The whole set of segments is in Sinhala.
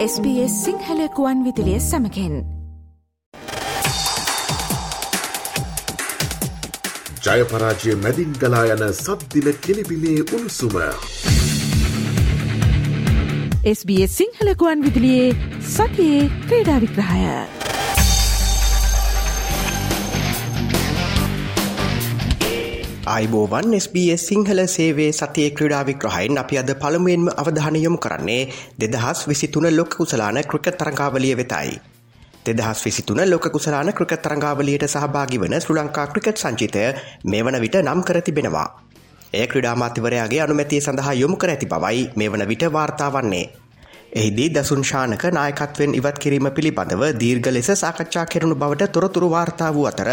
SBS සිංහලකුවන් විදිලිය සමකෙන් ජයපරාජය මැදින් ගලා යන සද්දින කෙලිබිලේ උණුසුම. SBS සිංහලකුවන් විදිලියේ සතියේ ක්‍රීඩා අයිබෝවන් SBS සිංහල සේවේ සතිය ක්‍රඩා විග්‍රහයින් අපි අද පළමුුවෙන්ම අවධානයොමු කරන්නේ දෙදහස් විසිතුන ලොක කුසලාන ක්‍රික තරංගාවලිය වෙතයි. දෙදහස් විසිතුන ලොක කුසලාන ක්‍රික තරංගාවලියට සහභාගි වන ශ්‍ර ලංකා ක්‍රිකට් සංචිතය මේ වන විට නම් කර තිබෙනවා. ඒ ක්‍රඩාමාතිවරයාගේ අනුමැතිය සඳහා යොමු කර ඇති බවයි මේ වන විට වාර්තාවන්නේ. එහිදී දසුන් ශානක නායකත්වෙන් ඉවත් කිරීම පිළිබඳව දීර්ඝ ලෙස සාකච්ඡා කෙරුණු බවට තොරතුරු වාර්තා වූ අතර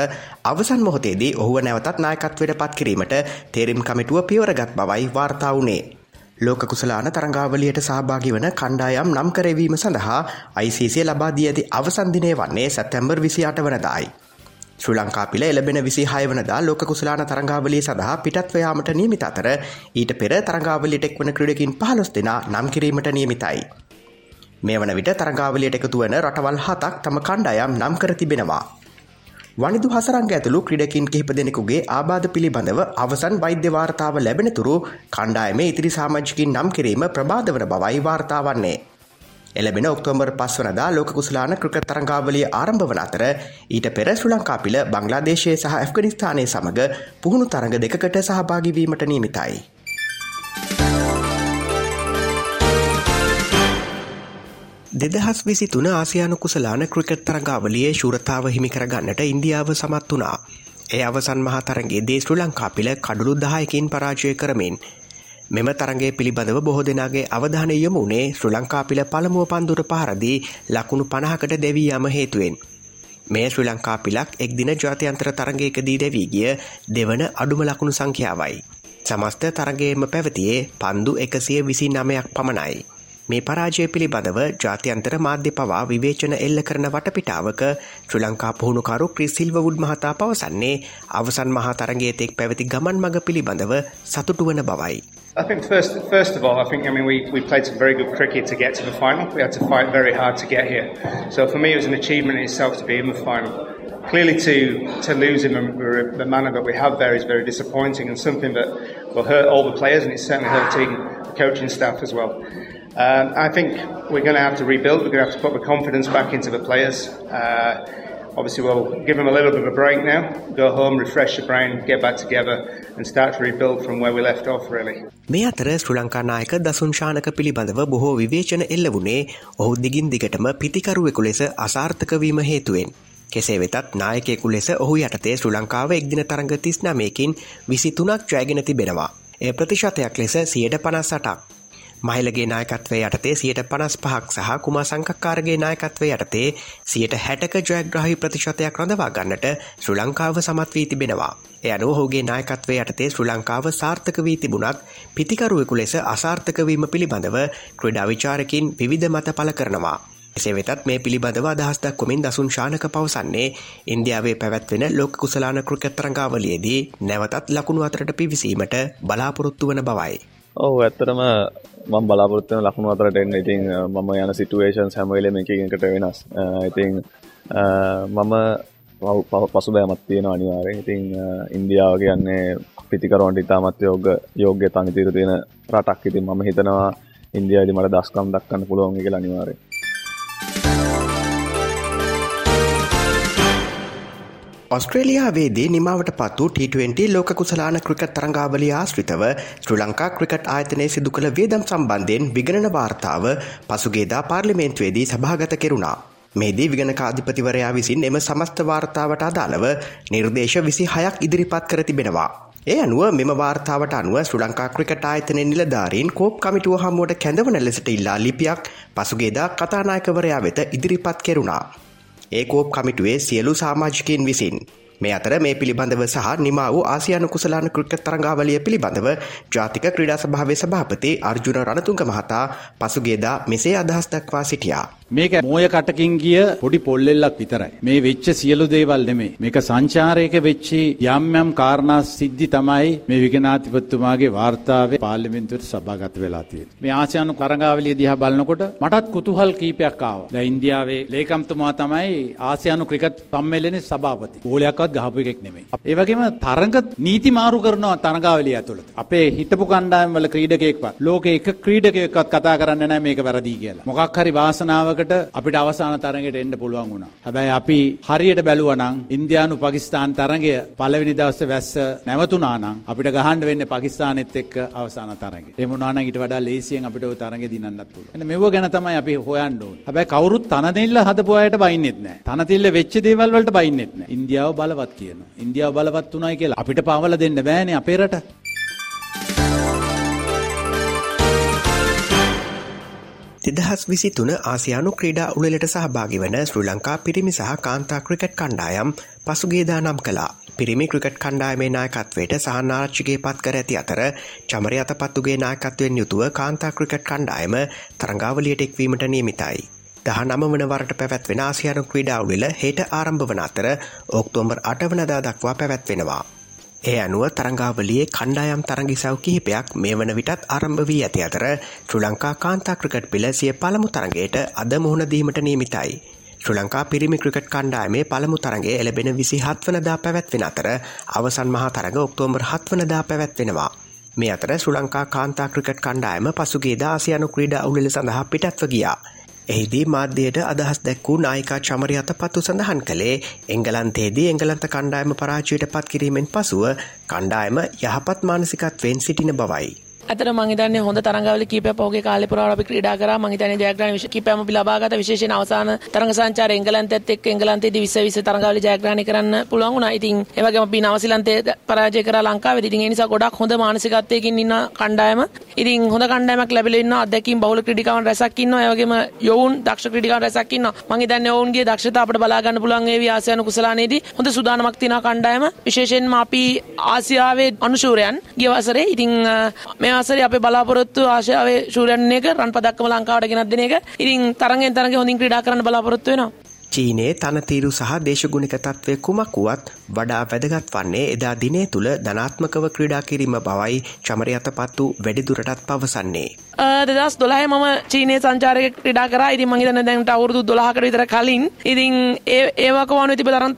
අවසන් මොහොතේදී ඔහුව නැවතත් නායකත්වයට පත් කිරීමට තේරම් කමිටුව පියවරගත් බවයි වාර්තා වුණේ. ලෝක කුසලාන තරංගාවලියට සහභාගි වන කණ්ඩායම් නම් කරවීම සඳහා ICC ලබා දී ඇති අවසන්දිනය වන්නේ සැත්තැම්බර් විසියාට වනදායි. ශ්‍රී ලංකාපිල එලබෙන විසි හය වනදා ලෝක කුසලාන තරංගාවලිය සඳහා පිටත්වයාමට නියමිත අතර ඊට පෙර තරංගාවලිට එක් වන ක්‍රඩකින් පහලොස් දෙනා නම් කිරීමට නියමිතයි. මේ වන විට තරගාවලියට එකතු වන රටවල් හතක් තම කණ්ඩායම් නම් කර තිබෙනවා. වනිදු හසරංග ඇතුළු ක්‍රඩකින් කිහිප දෙනෙකුගේ ආබාධ පිළිබඳව අවසන් වෛද්‍ය වාර්තාව ලැබෙනතුරු කණ්ඩායම ඉතිරි සාමජිකින් නම් කිරීම ප්‍රබාධ වන බවයි වාර්තාවන්නේ. එලබෙන ඔක්තෝම්බර් පස් වනදා ලෝක කුසලාන ක්‍රික තරංගාවලිය ආරම්භ වන අතර ඊට පෙර ශ්‍ර ලංකාපිල බංගලාදේශය සහ ඇෆ්ගනිස්ථානය සමඟ පුහුණු තරඟ දෙකට සහභාගිවීමට නීමිතයි. දෙදහස් විසි තුන ආසියානු කුසලාන ක්‍රිකට් තරගාවලියේ ශුරතාව හිමිකරගන්නට ඉන්දියාව සමත් වනා. ඒ අවසන් මහා තරගේ දේ ශ්‍ර ලංකාපිල කඩුළු දහයකින් පරාජය කරමින්. මෙම තරගේ පිළිබඳව බොහෝ දෙනාගේ අවධානය යොමුණේ ශ්‍ර ලංකාපිල පළමුුව පන්දුර පහරදී ලකුණු පණහකට දෙවී යම හේතුවෙන්. මේ ශ්‍රී ලංකාපිලක් එක් දින ජාතියන්ත්‍ර තරගයකදී දැවී ගිය දෙවන අඩුම ලකුණු සංඛ්‍යාවයි. සමස්ත තරගේම පැවතියේ පන්දු එකසිය විසි නමයක් පමණයි. මේ පරාජය පිළිබඳව ජාත්‍යන්තර මාධ්‍ය පවා විවේචන එල්ල කරන වටපිටාවක ශ්‍රී ලංකා පුහුණුකරු ක්‍රිසිල්වවුඩ් මහතා පවසන්නේ අවසන් මහා තරගේතෙක් පැවති ගමන් මඟ පිළිබඳව සතුටු වන බවයි. I think first, first of all, I think I mean we, we played some very good cricket to get to the final. We had to fight very hard to get here. So for me, it was an achievement in itself to be in the final. Clearly, to to lose in the, the manner that we have there is very disappointing and something that will hurt all the players and it's certainly hurting the coaching staff as well. Um, I think we're going to have to rebuild. We're going to have to put the confidence back into the players. Uh, obviously, we'll give them a little bit of a break now, go home, refresh the brain, get back together, and start to rebuild from where we left off, really. මේ අතර ශ්‍ර ලංකා නායක දසුන් ශානක පිළිබඳව බොහෝ විවේචන එල්ල වුණේ ඔහු දිගින් දිගටම පිතිකරුවෙකු ලෙස අසාර්ථකවීම හේතුවෙන්. කෙසේ වෙතත් නායකෙකු ලෙස ඔහු යටතේ ශ්‍ර ලංකාව එක්දින තරඟ තිස්නමයකින් විසි තුනක් ජයගෙන තිබෙනවා. ඒ ප්‍රතිශතයක් ලෙස සියයට පනස් සටක්. මහිලගේ නායකත්වය යටතේ සියට පනස් පහක් සහ කුමා සංකක්කාරගේ නායකත්වය යටතේ සියට හැටක ජයග්‍රහහි ප්‍රතිශතයක් රඳවා ගන්නට ශ්‍ර ලංකාව සමත් වී තිබෙනවා. එය අනුව හෝගේ නායකත්වය යටතේ ශ්‍ර ලංකාව සාර්ථක වී තිබුණත් පිතිකරුවෙකු ලෙස අසාර්ථකවීම පිළිබඳව ක්‍රඩා විචාරකින් විවිධ මත පල කරනවා. එසේ වෙතත් මේ පිළිබඳව අදහස්දක් කොමින් දසුන් ශානක පවසන්නේ ඉන්දියාවේ පැවැත්වෙන ලෝක කුසලාන කෘකත්තරංගාවලියේදී නැවතත් ලකුණු අතරට පිවිසීමට බලාපොරොත්තු වන බවයි. ඔහු ඇත්තරම මම බලාපොරත්වන ලකුණු අතරට එන්න. ඉතින් මම යන සිටුවේෂන් හැමවෙලම එකකට වෙනස්. ඉතින් මම පසු බෑමත් තියෙන අනිවාරය ඉතින් ඉන්දියාව කියන්නේ පිතිකරුවන්ට ඉතාමත් යෝග යෝග්‍ය තනිතීර තියෙන රටක්. ඉතින් මම හිතනවා ඉන්දියාදි මට දස්කම් දක්කන්න පුළුවන් එක අනිවාරය ඔස්ට්‍රේලියාවේදී නිමාවට පත්තු T20 ලෝක කුසලාන ක්‍රිකට් තරංගාවලිය ආශ්‍රිතව ශ්‍ර ලංකා ක්‍රිකට් ආයතනය සිදු කළ වේදම් සම්බන්ධයෙන් විගණන වාර්තාව පසුගේදා පාර්ලිමේන්තුවේදී සභාගත කෙරුණා. මේදී විගණකාධිපතිවරයා විසින් එම සමස්ත වාර්තාවට අදාළව නිර්දේශ විසි හයක් ඉදිරිපත් කර තිබෙනවා. ඒ අනුව මෙම වාර්තාවට අනුව ශ්‍ර ලංකා ක්‍රිකට ආයතන නිලධාරීන් කෝප් කමිටුව හමුවට කැඳවන ලෙසට ඉල්ලා ලිපියක් පසුගේදා කතානායකවරයා වෙත ඉදිරිපත් කෙරුණා. ඒකෝප් කමිටුවේ සියලු සාමාජිකයෙන් විසින්. මේ අතර මේ පිළිබඳව සහ නිමා වූ ආසියානු කුසලාන ක්‍රිකට් තරංගාවලිය පිළිබඳව ජාතික ක්‍රීඩා සභාවේ සභාපති අර්ජුන රණතුංග මහතා පසුගේදා මෙසේ අදහස් දක්වා සිටියා. මේක මෝය කටකින් ගිය පොඩි පොල්ලෙල්ලක් විතරයි. මේ වෙච්ච සියලු දේවල් නෙමෙයි. මේක සංචාරයක වෙච්චි යම් යම් කාරණා සිද්ධි තමයි මේ විගනාධිපතිතුමාගේ වාර්තාවේ පාර්ලිමේන්තුවට සභාගත වෙලා තියෙන්නේ. මේ ආසියානු කරඟාවලිය දිහා බලනකොට මටත් කුතුහල් කීපයක් ආවා. දැන් ඉන්දියාවේ ලේකම්තුමා තමයි ආසියානු ක්‍රිකට් සම්මේලනයේ සභාපති. ගෝලයක්වත් ගහපු එකෙක් නෙමෙයි. ඒ වගේම තරඟ නීති මාරු කරනවා තරඟාවලිය ඇතුළත. අපේ හිටපු කණ්ඩායම් වල ක්‍රීඩකයෙක්වත් ලෝකේ එක ක්‍රීඩකයෙක්වත් කතා කරන්නේ නැහැ මේක වැරදි කියලා. මොකක් හරි වාසනාවකට අපිට අවසාන තරඟයට එන්න පුළුවන් වුණා. හැබැයි අපි හරියට බැලුවා නම් ඉන්දියානු පාකිස්තාන් තරඟය පළවෙනි දවසේ වැස්ස නැවතුණා නම් අපිට ගහන්න වෙන්නේ පාකිස්තානෙත් එක්ක අවසාන තරඟේ. එහෙම වුණා නම් ඊට වඩා ලේසියෙන් අපිට ওই තරඟේ දිනන්නත් පුළුවන්. එන්න මෙව ගැන තමයි අපි හොයන්න ඕනේ. හැබැයි කවුරුත් තනදෙල්ල හදපු අයට බයින්නෙත් නැහැ. තනතිල්ල වෙච්ච දේවල් වලට බයින්නෙත් නැහැ. ඉන්දියාව බලවත් කියනවා. ඉන්දියාව බලවත් උනායි කියලා අපිට පාවල දෙන්න බෑනේ අපේ රට. දෙදහස් විසි තුන ආසියානු ක්‍රීඩා උළෙලට සහභාගි වන ශ්‍රී ලංකා පිරිමි සහ කාන්තා ක්‍රිකට් කණ්ඩායම් පසුගේදා නම් කලා පිරිමි ක්‍රිකට් කණ්ඩායමේ නායකත්වයට සහනාරච්චිගේ පත් කර ඇති අතර චමරි අතපත්තුගේ නායකත්වයෙන් යුතුව කාන්තා ක්‍රිකට් කණ්ඩායම තරංගාවලියට එක්වීමට නියමිතයි. දහ නම වන වරට පැවැත්වෙන ආසියානු ක්‍රීඩාවලිල හෙට ආරම්භ වන අතර ඔක්තෝම්බර් අටවනදා දක්වා පැවැත්වෙනවා. ඒ අනුව තරංගාවලියේ කණ්ඩායම් තරගිසව් කිහිපයක් මේ වන විටත් ආරම්භ වී ඇති අතර ශ්‍රී ලංකා කාන්තා ක්‍රිකට් පිල සිය පළමු තරගයට අද මුහුණ දීමට නියමිතයි. ශ්‍රී ලංකා පිරිමි ක්‍රිකට් කණ්ඩායමේ පළමු තරගේ එලබෙන විසි හත්වනදා පැවැත්වෙන අතර අවසන් මහා තරග ඔක්තෝම්බර් හත්වනදා පැවැත්වෙනවා. මේ අතර ශ්‍රී ලංකා කාන්තා ක්‍රිකට් කණ්ඩායම පසුගේ දාසියනු ක්‍රීඩා උළෙල සඳහා පිටත්ව ගියා. එහිදී මාධ්‍යයට අදහස් දැක්වූ නායිකා චමරි අත පත්තු සඳහන් කළේ එංගලන්තේදී එංගලන්ත කණ්ඩායම පරාජයට පත් කිරීමෙන් පසුව කණ්ඩායම යහපත් මානසිකත්වයෙන් සිටින බවයි. ඇතර මං හිතන්නේ හොඳ තරඟවල කීපයක් පහුගිය කාලේ පුරාවට අපි ක්‍රීඩා කරා මං හිතන්නේ ජයග්‍රහණ කීපයක්ම අපි ලබා ගත්තා විශේෂයෙන් අවසාන තරඟ සංචාරය එංගලන්තයත් එක්ක එංගලන්තයේදී 20 20 තරඟවල ජයග්‍රහණය කරන්න පුළුවන් වුණා. ඉතින් ඒ වගේම අපි නවසීලන්තයේ පරාජය කරා ලංකාවේදී. ඉතින් ඒ නිසා ගොඩක් හොඳ මානසිකත්වයකින් ඉන්න කණ්ඩායම. ඉතින් හොඳ කණ්ඩායමක් ලැබිලා ඉන්නවා. අත්දැකීම් බහුල ක්‍රීඩිකාවන් රැසක් ඉන්නවා. ඒ වගේම යොවුන් දක්ෂ ක්‍රීඩිකාවන් රැසක් ඉන්නවා. මං හිතන්නේ ඔවුන්ගේ දක්ෂතා අපිට බලා ගන්න පුළුවන් වේවි ආසියානු කුසලානේදී. හොඳ සූදානමක් තියෙනවා කණ්ඩායම. විශේෂයෙන්ම අපි ආසියාවේ අනුශූරයන් ගිය වසරේ ඉතින් මේ වසරේ අපේ බලාපොරොත්තු බලාපොරොත්තු ආශාවේ ශූරයන් එක රන් පදක්කම ලංකාවට ගෙනත් දෙන එක. ඉතින් තරගෙන් තරගෙ හොඳින් ක්‍රීඩා කරන්න බලාපොරොත්තු වෙනවා. චීනයේ තනතීරු සහ දේශගුණික තත්ත්වය කුමක් වුවත් වඩා වැදගත් වන්නේ එදා දිනේ තුළ ධනාත්මකව ක්‍රීඩා කිරීම බවයි චමරි අතපත්තු වැඩිදුරටත් පවසන්නේ. දෙදස් දොලහ මම චීනය සංචාරක ක්‍රඩා කර. ඉති මහිතන දැන්ට අවුරදු දොලාහකට විතර කලින්. ඉතින් ඒවක වන තිබ තරන්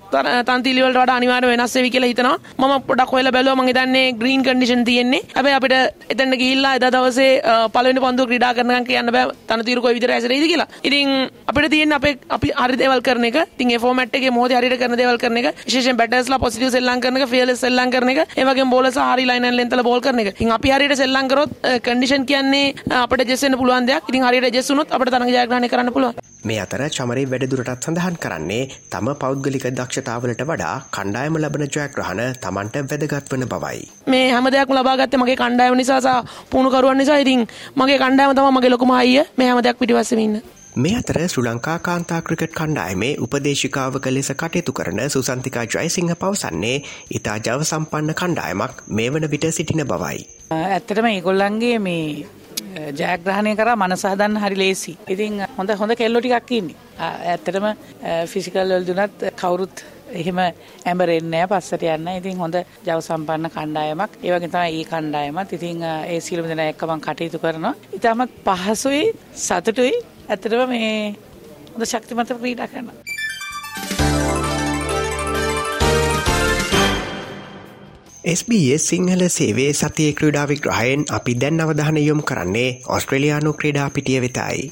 තන්තිලිවලට වඩ අනිවාර වෙනස්සේ කියල හිතන ම පොඩක් හොල බැලව. මහිතන්නේ ග්‍රීන් කඩිෂන් තියෙන්නේ. ඇබ අපිට එතන්න ගිල්ලා එද දවසේ පලන පන්දු ක්‍රඩා කරන කියන්න බෑ. තනතිරක විතර ඇසරේද කියලා. ඉතින් අපිට තියෙන් අප අපි හරිදවල් කරන එක. තින් ෆෝමට්ගේ මෝද හරිට කරන දේවල් කරන එක. විශේෂයෙන් බැටර්ස්ලා පොසිටිව් සෙල්ලම් කරන එක ෆියර්ලස් සෙල්ලම් කරන එක ඒ වගේම බෝලර්ස් හරි ලයින් ලෙන්තල බෝල් කරන එක. ඉතින් අපි හරියට සෙල්ලම් කරොත් කන්ඩිෂන් කියන්නේ අපිට ජෙස් වෙන්න පුළුවන් දෙයක්. ඉතින් හරියට ජෙස් වුණොත් අපිට තරඟ ජයග්‍රහණය කරන්න පුළුවන්. මේ අතර චමරේ වැඩදුරටත් සඳහන් කරන්නේ තම පෞද්ගලික දක්ෂතාවලට වඩා කණ්ඩායම ලබන ජයග්‍රහණ තමන්ට වැදගත් වන බවයි. මේ හැම දෙයක්ම ලබා ගත්තේ මගේ කණ්ඩායම නිසා සහ පුහුණුකරුවන් නිසා. ඉතින් මගේ කණ්ඩායම තමයි මගේ ලොකුම අයිය. මේ හැම දෙයක් පිටිපස්සෙම ඉන්න. මේ අතර ශ්‍රී ලංකා කාන්තා ක්‍රිකට් කණ්ඩායමේ උපදේශිකාවක ලෙස කටයුතු කරන සුසන්තිකා ජයසිංහ පවසන්නේ ඉතා ජව සම්පන්න කණ්ඩායමක් මේ වන විට සිටින බවයි. ඇත්තටම ඒගොල්ලන්ගේ මේ ජයග්‍රහණය කර මනසහදන්න හරි ලේසි. ඉතින් හොඳ හොඳ කෙල්ලො ටිකක් ඉන්නේ. ඇත්තටම ෆිසිකල් වලදුනත් කවුරුත් එහෙම ඇඹරෙන්නේ පස්සට යන්න. ඉතින් හොඳ ජව සම්පන්න කණ්ඩායමක්. ඒ වගේ තමයි ඒ කණ්ඩායමත්. ඉතින් ඒ සියලුම දෙනා එක්ක මම කටයුතු කරනවා. ඉතාමත් පහසුයි සතුටුයි ඇත්තටම මේ හොඳ ශක්තිමත ක්‍රීඩා කරනවා. SBS සිංහල සේවේ සතිය ක්‍රඩා විග්‍රහයෙන් අපි දැන් අවධාන යොම් කරන්නේ ඔස්ට්‍රලයානු ක්‍රඩා පිටිය වෙතයි.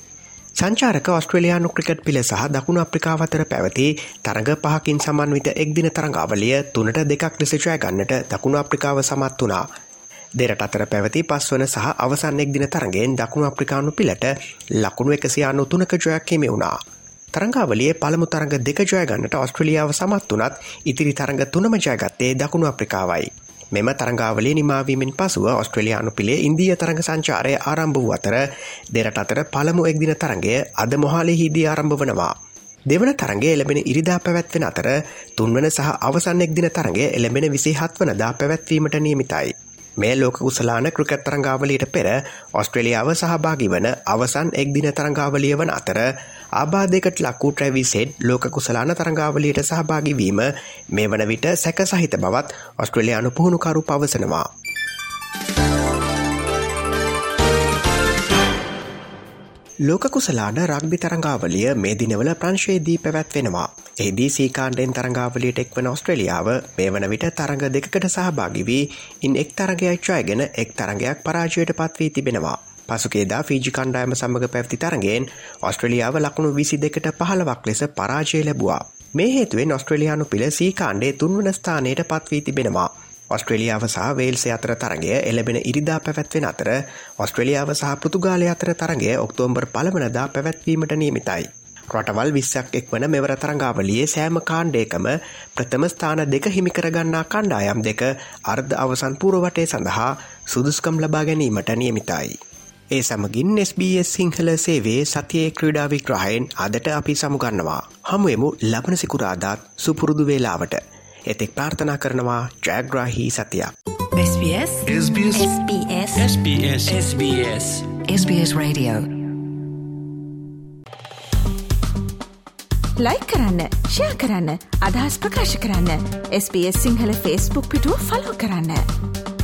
සංචාරක ඔස්ට්‍රලයානු ක්‍රිකට් පිල සහ දකුණු අප්‍රිකාවතර පැවති තරග පහකින් සමන්විත එක්දින තරඟාවලිය තුනට දෙකක් ලෙසචය ගන්නට දකුණු අප්‍රිකාව සමත් වනා දෙරට අතර පැවති පස්වන සහ අවසන්නෙක් දින තරගෙන් දකුණු අප්‍රිකානු පිලට ලකුණු එකසියානු තුනක ජොයක් හිමි වුණා. තරංගාවලිය පළමු තරඟ දෙක ජයගන්නට ඔස්ට්‍රලියාව සමත් වනත් ඉතිරි තරඟ තුනම ජයගත්තේ දකුණු අප්‍රිකාවයි. මෙම තරංගාවලේ නිමාවීමෙන් පසුව ඔස්ට්‍රලයානු පිළේ ඉන්දිය තරඟ සංචාරය ආරම්භ වූ අතර දෙරට අතර පළමු එක්දින තරගය අද මොහාලේ හිදී ආරම්භ වනවා. දෙවන තරගේ එළබෙන ඉරිදා පැවැත්වෙන අතර තුන්වන සහ අවසන් එක්දින තරගේ එළබෙන විසි හත්වනදා පැවැත්වීමට නියමිතයි. මේ ලෝක කුසලාන ක්‍රිකත් තරංගාවලියට පෙර ඔස්ට්‍රලියාව සහභාගි වන අවසන් එක් දින තරංගාවලිය වන අතර ආබාධයකට ලක්වූ ට්‍රැවිසෙඩ් ලෝක කුසලාන තරංගාවලියට සහභාගිවීම මේ වන විට සැක සහිත බවත් ඔස්ට්‍රලයානු පුහුණුකරු පවසනවා. ලෝකකුසලාන රක්බි තරංගාවලිය මේ දිනවල ප්‍රංශයේදී පැවැත්වෙනවා. එහිදී සීකාණ්ඩෙන් තරංගාවලියට එක්වන ඔස්ට්‍රලියාව මේ වන විට තරඟ දෙකට සහභාගිවී ඉන් එක් තරගයක් ඡයගෙන එක් තරගයක් පරාජයට පත්වී තිබෙනවා. පසුකේදා ෆීජි කණ්ඩායම සමඟ පැවති තරගෙන් ඔස්ට්‍රලියාව ලකුණු විසි දෙකට පහළවක් ලෙස පරාජය ලැබවා. මේ හේතුවෙන් ඔස්ට්‍රලියයානු පිළ සීකාණ්ඩේ තුන්වන ස්ථානයට පත්වී තිබෙනවා. ඔස්ට්‍රලියාව සහ වේල්සේ අතර තරගය එලබෙන ඉරිදා පැවැත්වෙන අතර ඔස්ට්‍රලියාව සහ පෘතුගාලය අතර තරගය ඔක්තෝම්බර් පළවනදා පැවැත්වීමට නියමිතයි. රටවල් විස්සක් එක් වන මෙවර තරංගාවලියේ සෑම කාණ්ඩේකම ප්‍රථම ස්ථාන දෙක හිමිකරගන්නා කණ්ඩායම් දෙක අර්ධ අවසන් පුරවටේ සඳහා සුදුස්කම් ලබා ගැනීමට නියමිතයි. ඒ සමගින් SBS සිංහල සේවේ සතියේ ක්‍රීඩාවික්‍රහයෙන් අදට අපි සමුගන්නවා. හමුවමු ලබන සිකුරාදාත් සුපුරුදු වේලාවට. එතෙක් ප්‍රාර්ථනා කරනවා ජයග්‍රාහි සතියක්. SBS SBS SBS SBS SBS SBS Radio. ලයි කරන්න ෂයා කරන්න අදහස් ප්‍රකාශ කරන්න. SBS සිංහල ෆස්බුක් පිටුව ෆලෝ කරන්න.